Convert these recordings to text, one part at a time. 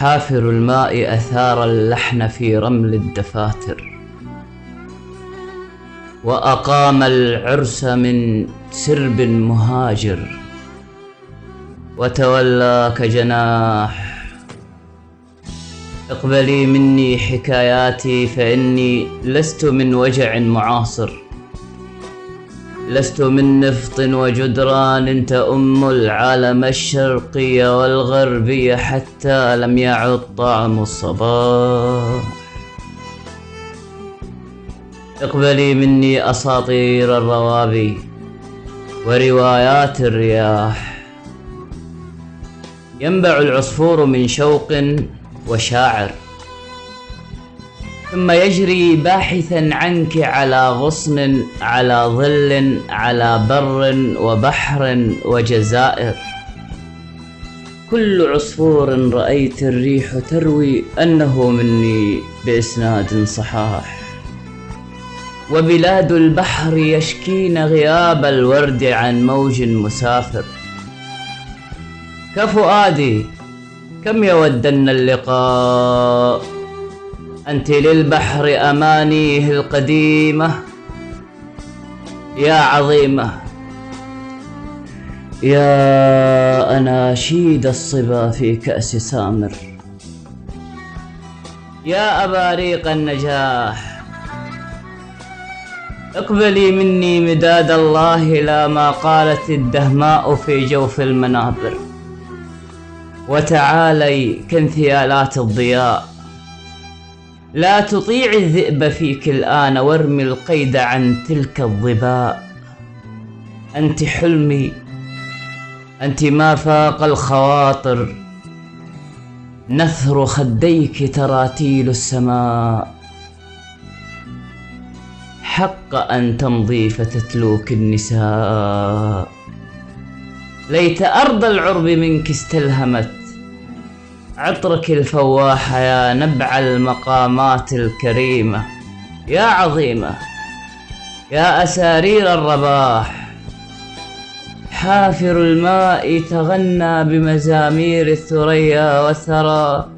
حافر الماء أثار اللحن في رمل الدفاتر. وأقام العرس من سرب مهاجر. وتولى كجناح اقبلي مني حكاياتي فإني لست من وجع معاصر. لست من نفط وجدران تأم العالم الشرقي والغربي حتى لم يعد طعم الصباح. اقبلي مني أساطير الروابي وروايات الرياح. ينبع العصفور من شوق وشاعر. ثم يجري باحثا عنك على غصن على ظل على بر وبحر وجزائر. كل عصفور رأيت الريح تروي أنه مني بإسناد صحاح. وبلاد البحر يشكين غياب الورد عن موج مسافر. كفؤادي كم يودن اللقاء؟ أنت للبحر أمانيه القديمة يا عظيمة. يا أناشيد الصبا في كأس سامر. يا أباريق النجاح اقبلي مني مداد الله لا ما قالت الدهماء في جوف المنابر. وتعالي كانثيالات الضياء. لا تطيع الذئب فيك الآن وارمي القيد عن تلك الظباء أنت حلمي أنت ما فاق الخواطر. نثر خديك تراتيل السماء. حق أن تمضي فتتلوك النساء. ليت أرض العرب منك استلهمت. عطرك الفواح يا نبع المقامات الكريمة. يا عظيمة يا أسارير الرباح. حافر الماء تغنى بمزامير الثريا والثرى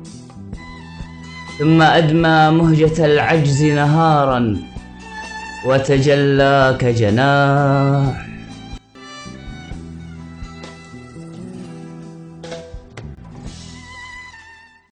ثم أدمى مهجة العجز نهارا وتجلى كجناح